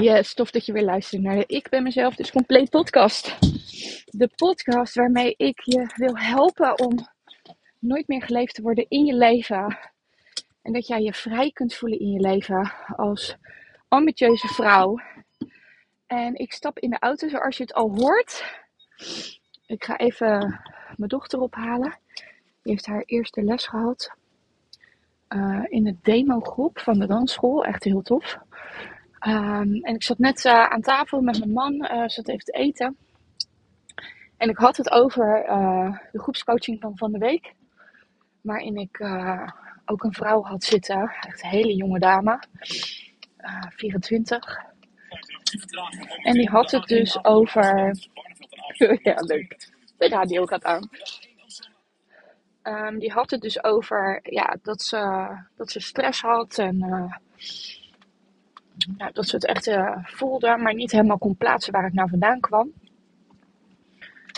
Yes, tof dat je weer luistert naar de Ik ben mezelf dus compleet podcast. De podcast waarmee ik je wil helpen om nooit meer geleefd te worden in je leven. En dat jij je vrij kunt voelen in je leven als ambitieuze vrouw. En ik stap in de auto zoals je het al hoort. Ik ga even mijn dochter ophalen. Die heeft haar eerste les gehad. Uh, in de demo-groep van de dansschool. Echt heel tof. Um, en ik zat net uh, aan tafel met mijn man, uh, zat even te eten. En ik had het over uh, de groepscoaching van van de week. Waarin ik ook een vrouw had zitten, echt een hele jonge dame, 24. En die had het dus over. ja, leuk. De radio gaat aan. Um, die had het dus over ja, dat, ze, dat ze stress had en dat ze het echt uh, voelde, maar niet helemaal kon plaatsen waar het nou vandaan kwam.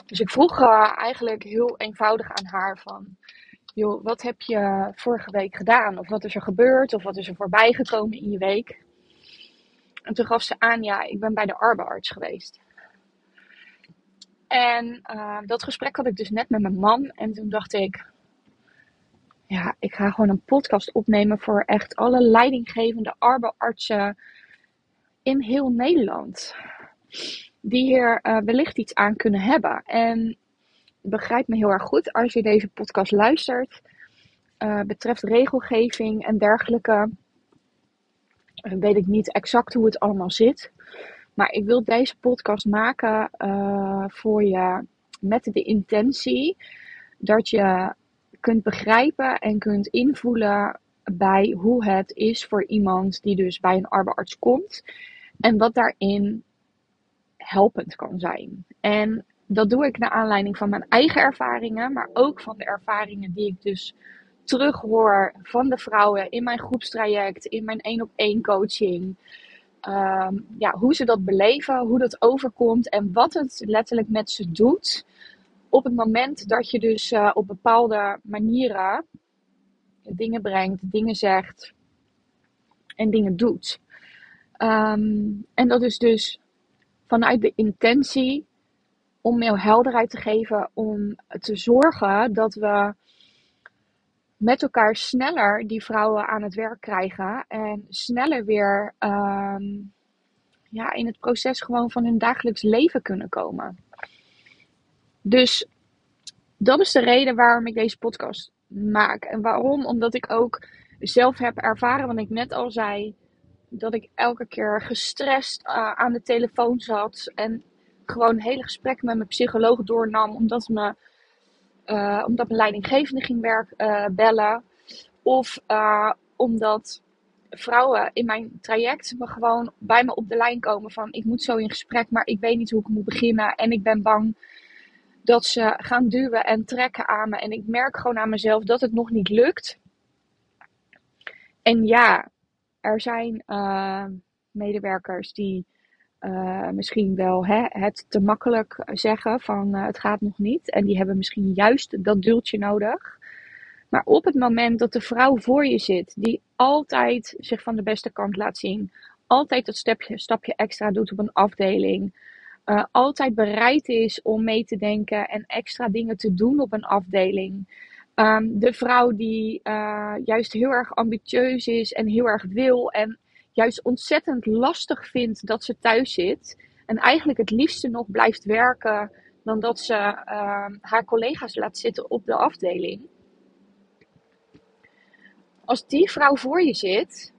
Dus ik vroeg uh, eigenlijk heel eenvoudig aan haar van, joh, wat heb je vorige week gedaan? Of wat is er gebeurd? Of wat is er voorbij gekomen in je week? En toen gaf ze aan, ja, ik ben bij de arbeidsarts geweest. En uh, dat gesprek had ik dus net met mijn man. En toen dacht ik, ja, ik ga gewoon een podcast opnemen voor echt alle leidinggevende arbeidsartsen in heel Nederland. Die hier uh, wellicht iets aan kunnen hebben. En begrijp me heel erg goed als je deze podcast luistert. Uh, betreft regelgeving en dergelijke. Uh, weet ik niet exact hoe het allemaal zit. Maar ik wil deze podcast maken voor je met de intentie dat je kunt begrijpen en kunt invoelen bij hoe het is voor iemand die dus bij een arbeidsarts komt. En wat daarin helpend kan zijn. En dat doe ik naar aanleiding van mijn eigen ervaringen, maar ook van de ervaringen die ik dus terughoor van de vrouwen in mijn groepstraject, in mijn één op één coaching. Um, ja, hoe ze dat beleven, hoe dat overkomt en wat het letterlijk met ze doet. Op het moment dat je dus uh, op bepaalde manieren dingen brengt, dingen zegt en dingen doet. Um, en dat is dus vanuit de intentie om meer helderheid te geven, om te zorgen dat we met elkaar sneller die vrouwen aan het werk krijgen en sneller weer um, ja, in het proces gewoon van hun dagelijks leven kunnen komen. Dus dat is de reden waarom ik deze podcast maak. En waarom? Omdat ik ook zelf heb ervaren, wat ik net al zei, dat ik elke keer gestrest uh, aan de telefoon zat en gewoon hele gesprekken met mijn psycholoog doornam, omdat, me, uh, omdat mijn leidinggevende ging werk, uh, bellen. Of omdat vrouwen in mijn traject me gewoon bij me op de lijn komen van ik moet zo in gesprek, maar ik weet niet hoe ik moet beginnen en ik ben bang dat ze gaan duwen en trekken aan me en ik merk gewoon aan mezelf dat het nog niet lukt. En ja, er zijn uh, medewerkers die uh, misschien wel hè, het te makkelijk zeggen van uh, het gaat nog niet. En die hebben misschien juist dat duwtje nodig. Maar op het moment dat de vrouw voor je zit, die altijd zich van de beste kant laat zien, altijd dat stapje, stapje extra doet op een afdeling, uh, altijd bereid is om mee te denken en extra dingen te doen op een afdeling, Um, de vrouw die uh, juist heel erg ambitieus is en heel erg wil en juist ontzettend lastig vindt dat ze thuis zit en eigenlijk het liefste nog blijft werken dan dat ze uh, haar collega's laat zitten op de afdeling. Als die vrouw voor je zit,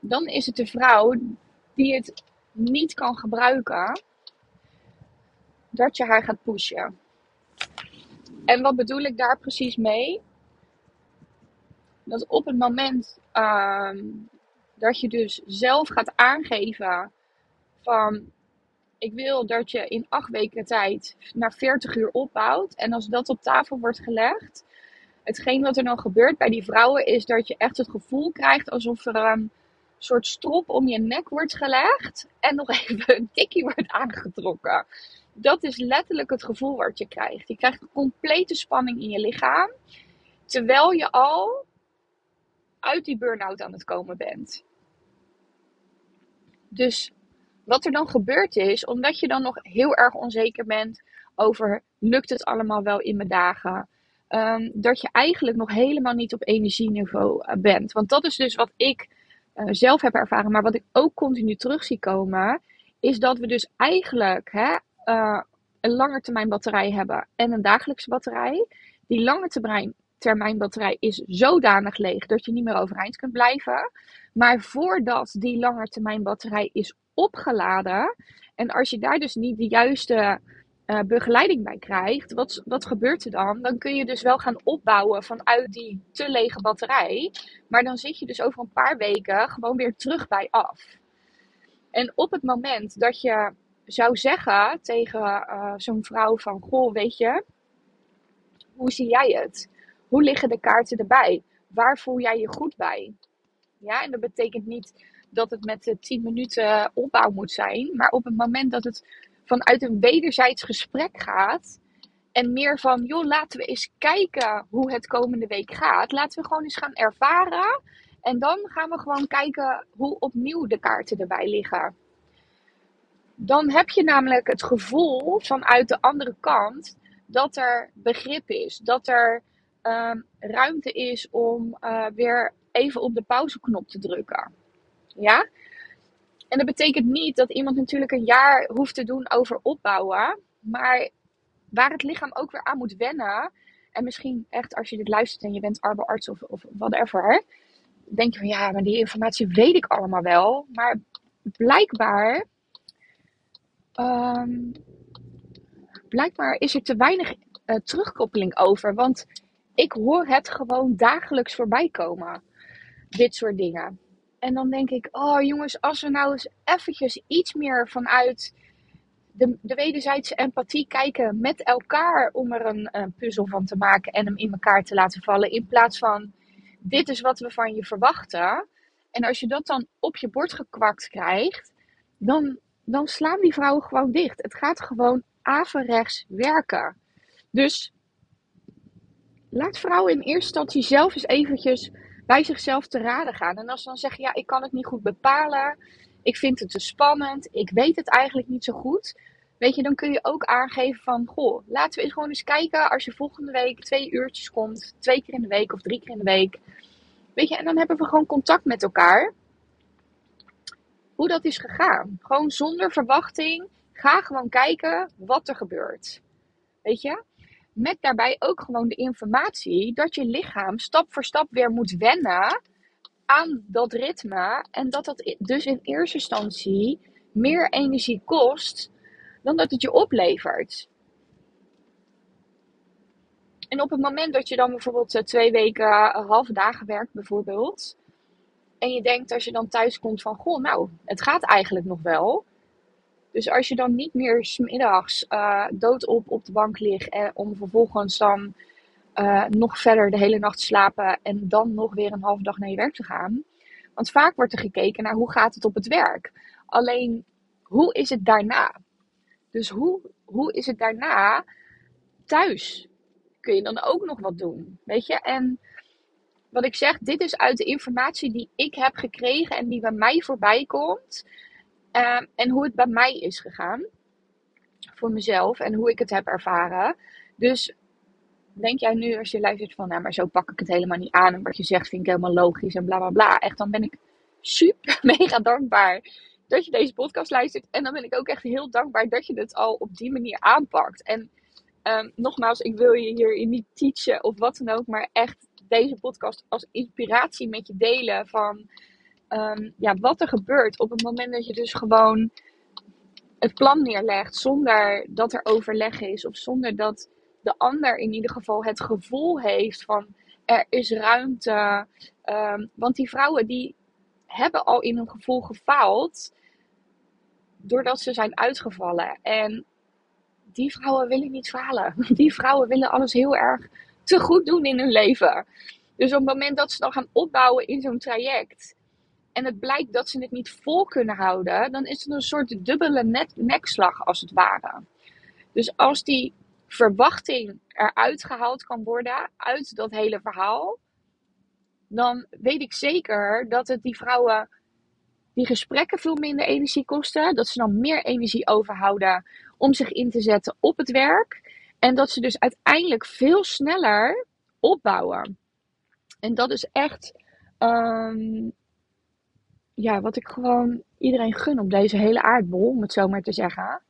dan is het de vrouw die het niet kan gebruiken dat je haar gaat pushen. En wat bedoel ik daar precies mee? Dat op het moment uh, dat je dus zelf gaat aangeven van ik wil dat je in acht weken tijd naar 40 uur opbouwt. En als dat op tafel wordt gelegd, hetgeen wat er dan gebeurt bij die vrouwen is dat je echt het gevoel krijgt alsof er een soort strop om je nek wordt gelegd en nog even een tikkie wordt aangetrokken dat is letterlijk het gevoel wat je krijgt. Je krijgt een complete spanning in je lichaam. Terwijl je al uit die burn-out aan het komen bent. Dus wat er dan gebeurd is, omdat je dan nog heel erg onzeker bent over lukt het allemaal wel in mijn dagen. Um, dat je eigenlijk nog helemaal niet op energieniveau eh, bent. Want dat is dus wat ik uh, zelf heb ervaren, maar wat ik ook continu terug zie komen, is dat we dus eigenlijk hè, uh, een langetermijn batterij hebben en een dagelijkse batterij. Die lange termijn, termijn batterij is zodanig leeg dat je niet meer overeind kunt blijven. Maar voordat die langetermijn batterij is opgeladen, en als je daar dus niet de juiste uh, begeleiding bij krijgt, wat, wat gebeurt er dan? Dan kun je dus wel gaan opbouwen vanuit die te lege batterij. Maar dan zit je dus over een paar weken gewoon weer terug bij af. En op het moment dat je zou zeggen tegen uh, zo'n vrouw van, goh, weet je, hoe zie jij het? Hoe liggen de kaarten erbij? Waar voel jij je goed bij? Ja, en dat betekent niet dat het met 10 minuten opbouw moet zijn, maar op het moment dat het vanuit een wederzijds gesprek gaat. En meer van, joh, laten we eens kijken hoe het komende week gaat. Laten we gewoon eens gaan ervaren. En dan gaan we gewoon kijken hoe opnieuw de kaarten erbij liggen. Dan heb je namelijk het gevoel vanuit de andere kant dat er begrip is. Dat er um, ruimte is om uh, weer even op de pauzeknop te drukken. Ja? En dat betekent niet dat iemand natuurlijk een jaar hoeft te doen over opbouwen. Maar waar het lichaam ook weer aan moet wennen. En misschien echt als je dit luistert en je bent arbeidsarts of, of whatever. Denk je van ja, maar die informatie weet ik allemaal wel. Maar blijkbaar. Um, blijkbaar is er te weinig uh, terugkoppeling over. Want ik hoor het gewoon dagelijks voorbij komen. Dit soort dingen. En dan denk ik, oh jongens, als we nou eens eventjes iets meer vanuit de, de wederzijdse empathie kijken met elkaar om er een, een, puzzel van te maken en hem in elkaar te laten vallen. In plaats van, dit is wat we van je verwachten. En als je dat dan op je bord gekwakt krijgt, dan, dan slaan die vrouwen gewoon dicht. Het gaat gewoon averechts werken. Dus laat vrouwen in eerste instantie zelf eens eventjes bij zichzelf te raden gaan. En als ze dan zeggen, ja, ik kan het niet goed bepalen, ik vind het te spannend, ik weet het eigenlijk niet zo goed. Weet je, dan kun je ook aangeven van, goh, laten we eens gewoon eens kijken als je volgende week twee uurtjes komt, twee keer in de week of drie keer in de week. Weet je, en dan hebben we gewoon contact met elkaar. Hoe dat is gegaan. Gewoon zonder verwachting. Ga gewoon kijken wat er gebeurt. Weet je? Met daarbij ook gewoon de informatie dat je lichaam stap voor stap weer moet wennen aan dat ritme. En dat dat dus in eerste instantie meer energie kost dan dat het je oplevert. En op het moment dat je dan bijvoorbeeld eh, twee weken eh, halve dagen werkt, bijvoorbeeld. En je denkt als je dan thuis komt van, goh, nou, het gaat eigenlijk nog wel. Dus als je dan niet meer smiddags uh, doodop op de bank ligt en om vervolgens dan uh, nog verder de hele nacht te slapen en dan nog weer een halve dag naar je werk te gaan. Want vaak wordt er gekeken naar hoe gaat het op het werk. Alleen, hoe is het daarna? Dus hoe, hoe is het daarna thuis? Kun je dan ook nog wat doen? Weet je? En wat ik zeg, dit is uit de informatie die ik heb gekregen en die bij mij voorbij komt. Uh, en hoe het bij mij is gegaan. Voor mezelf en hoe ik het heb ervaren. Dus denk jij nu als je luistert van, nou maar zo pak ik het helemaal niet aan. En wat je zegt vind ik helemaal logisch en bla bla bla. Echt, dan ben ik super mega dankbaar dat je deze podcast luistert. En dan ben ik ook echt heel dankbaar dat je het al op die manier aanpakt. En um, nogmaals, ik wil je hier niet teachen of wat dan ook. Maar echt deze podcast als inspiratie met je delen van um, ja, wat er gebeurt op het moment dat je dus gewoon het plan neerlegt zonder dat er overleg is of zonder dat de ander in ieder geval het gevoel heeft van er is ruimte. Um, want die vrouwen die hebben al in hun gevoel gefaald doordat ze zijn uitgevallen. En die vrouwen willen niet falen. Die vrouwen willen alles heel erg te goed doen in hun leven. Dus op het moment dat ze dan gaan opbouwen in zo'n traject, en het blijkt dat ze het niet vol kunnen houden, dan is het een soort dubbele nekslag als het ware. Dus als die verwachting eruit gehaald kan worden uit dat hele verhaal, dan weet ik zeker dat het die vrouwen die gesprekken veel minder energie kosten. Dat ze dan meer energie overhouden om zich in te zetten op het werk. En dat ze dus uiteindelijk veel sneller opbouwen. En dat is echt ehm, ja, wat ik gewoon iedereen gun op deze hele aardbol, om het zo maar te zeggen.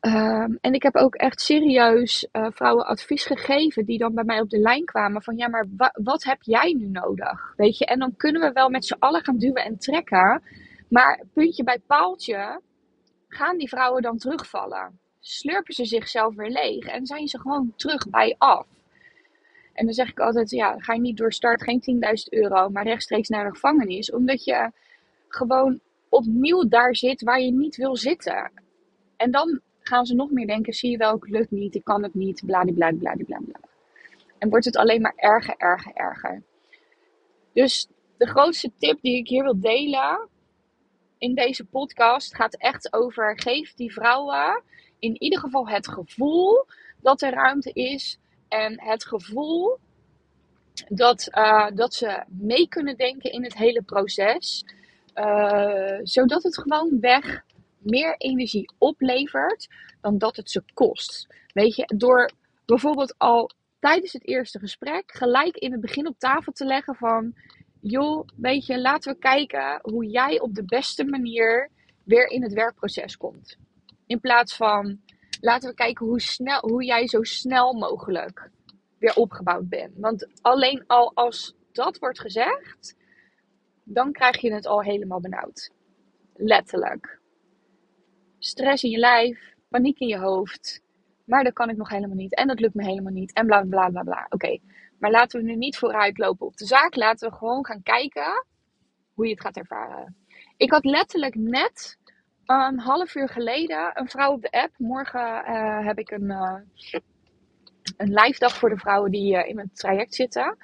Ehm, en ik heb ook echt serieus uh, vrouwen advies gegeven die dan bij mij op de lijn kwamen van ja, maar wat heb jij nu nodig? Weet je, en dan kunnen we wel met z'n allen gaan duwen en trekken, maar puntje bij paaltje gaan die vrouwen dan terugvallen. Slurpen ze zichzelf weer leeg en zijn ze gewoon terug bij af. En dan zeg ik altijd, ja, ga je niet door start geen 10.000 euro, maar rechtstreeks naar de gevangenis. Omdat je gewoon opnieuw daar zit waar je niet wil zitten. En dan gaan ze nog meer denken, zie je wel, het lukt niet, ik kan het niet, bladibladibladibla. En wordt het alleen maar erger, erger, erger. Dus de grootste tip die ik hier wil delen in deze podcast gaat echt over, geef die vrouwen in ieder geval het gevoel dat er ruimte is en het gevoel dat, uh, dat ze mee kunnen denken in het hele proces. Uh, zodat het gewoon weg meer energie oplevert dan dat het ze kost. Weet je, door bijvoorbeeld al tijdens het eerste gesprek gelijk in het begin op tafel te leggen van... joh, weet je, laten we kijken hoe jij op de beste manier weer in het werkproces komt. In plaats van, laten we kijken hoe, snel, hoe jij zo snel mogelijk weer opgebouwd bent. Want alleen al als dat wordt gezegd, dan krijg je het al helemaal benauwd. Letterlijk. Stress in je lijf, paniek in je hoofd. Maar dat kan ik nog helemaal niet. En dat lukt me helemaal niet. En bla bla bla bla. Oké, maar laten we nu niet vooruit lopen op de zaak. Laten we gewoon gaan kijken hoe je het gaat ervaren. Ik had letterlijk net een half uur geleden een vrouw op de app. Morgen uh, heb ik een, uh, een live dag voor de vrouwen die uh, in mijn traject zitten.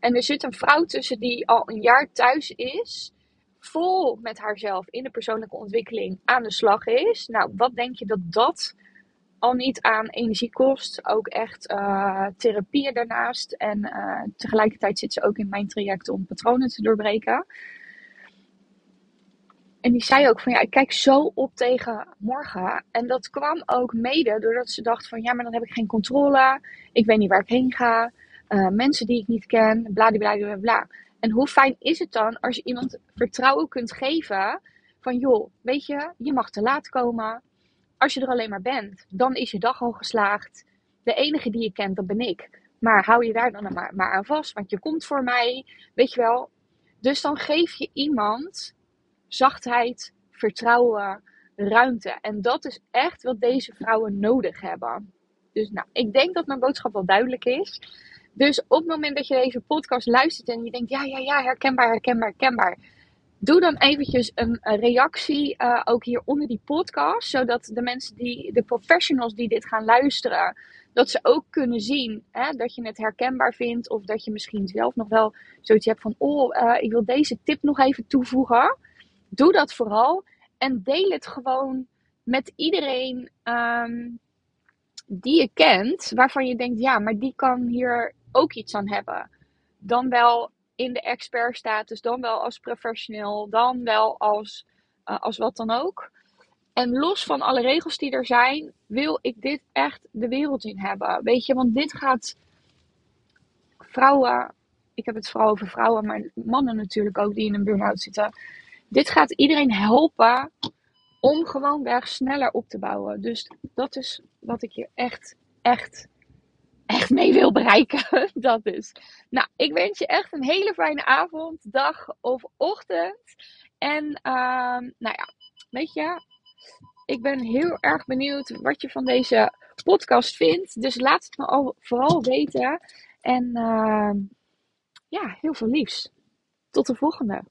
En er zit een vrouw tussen die al een jaar thuis is. Vol met haarzelf in de persoonlijke ontwikkeling aan de slag is. Nou, wat denk je dat dat al niet aan energie kost? Ook echt therapieën daarnaast. En tegelijkertijd zit ze ook in mijn traject om patronen te doorbreken. En die zei ook van ja, ik kijk zo op tegen morgen. En dat kwam ook mede doordat ze dacht van ja, maar dan heb ik geen controle. Ik weet niet waar ik heen ga. Uh, mensen die ik niet ken, bla bla. En hoe fijn is het dan als je iemand vertrouwen kunt geven van joh, weet je, je mag te laat komen. Als je er alleen maar bent, dan is je dag al geslaagd. De enige die je kent, dat ben ik. Maar hou je daar dan maar, maar aan vast, want je komt voor mij, weet je wel. Dus dan geef je iemand zachtheid, vertrouwen, ruimte. En dat is echt wat deze vrouwen nodig hebben. Dus nou, ik denk dat mijn boodschap wel duidelijk is. Dus op het moment dat je deze podcast luistert en je denkt, ja, ja, ja, herkenbaar, herkenbaar, herkenbaar. Doe dan eventjes een, reactie uh, ook hier onder die podcast. Zodat de mensen die, de professionals die dit gaan luisteren, dat ze ook kunnen zien hè, dat je het herkenbaar vindt. Of dat je misschien zelf nog wel zoiets hebt van, oh, uh, ik wil deze tip nog even toevoegen. Doe dat vooral. En deel het gewoon met iedereen um, die je kent. Waarvan je denkt, ja, maar die kan hier ook iets aan hebben. Dan wel in de expertstatus, dan wel als professional, dan wel als, uh, als wat dan ook. En los van alle regels die er zijn, wil ik dit echt de wereld in hebben. Weet je, want dit gaat vrouwen, ik heb het vooral over vrouwen, maar mannen natuurlijk ook die in een burn-out zitten. Dit gaat iedereen helpen om gewoon weg sneller op te bouwen. Dus dat is wat ik hier echt, echt echt mee wil bereiken. dat is. Nou, ik wens je echt een hele fijne avond, dag of ochtend. En uh, nou ja, weet je, ik ben heel erg benieuwd wat je van deze podcast vindt. Dus laat het me al, vooral weten. En uh, ja, heel veel liefs. Tot de volgende.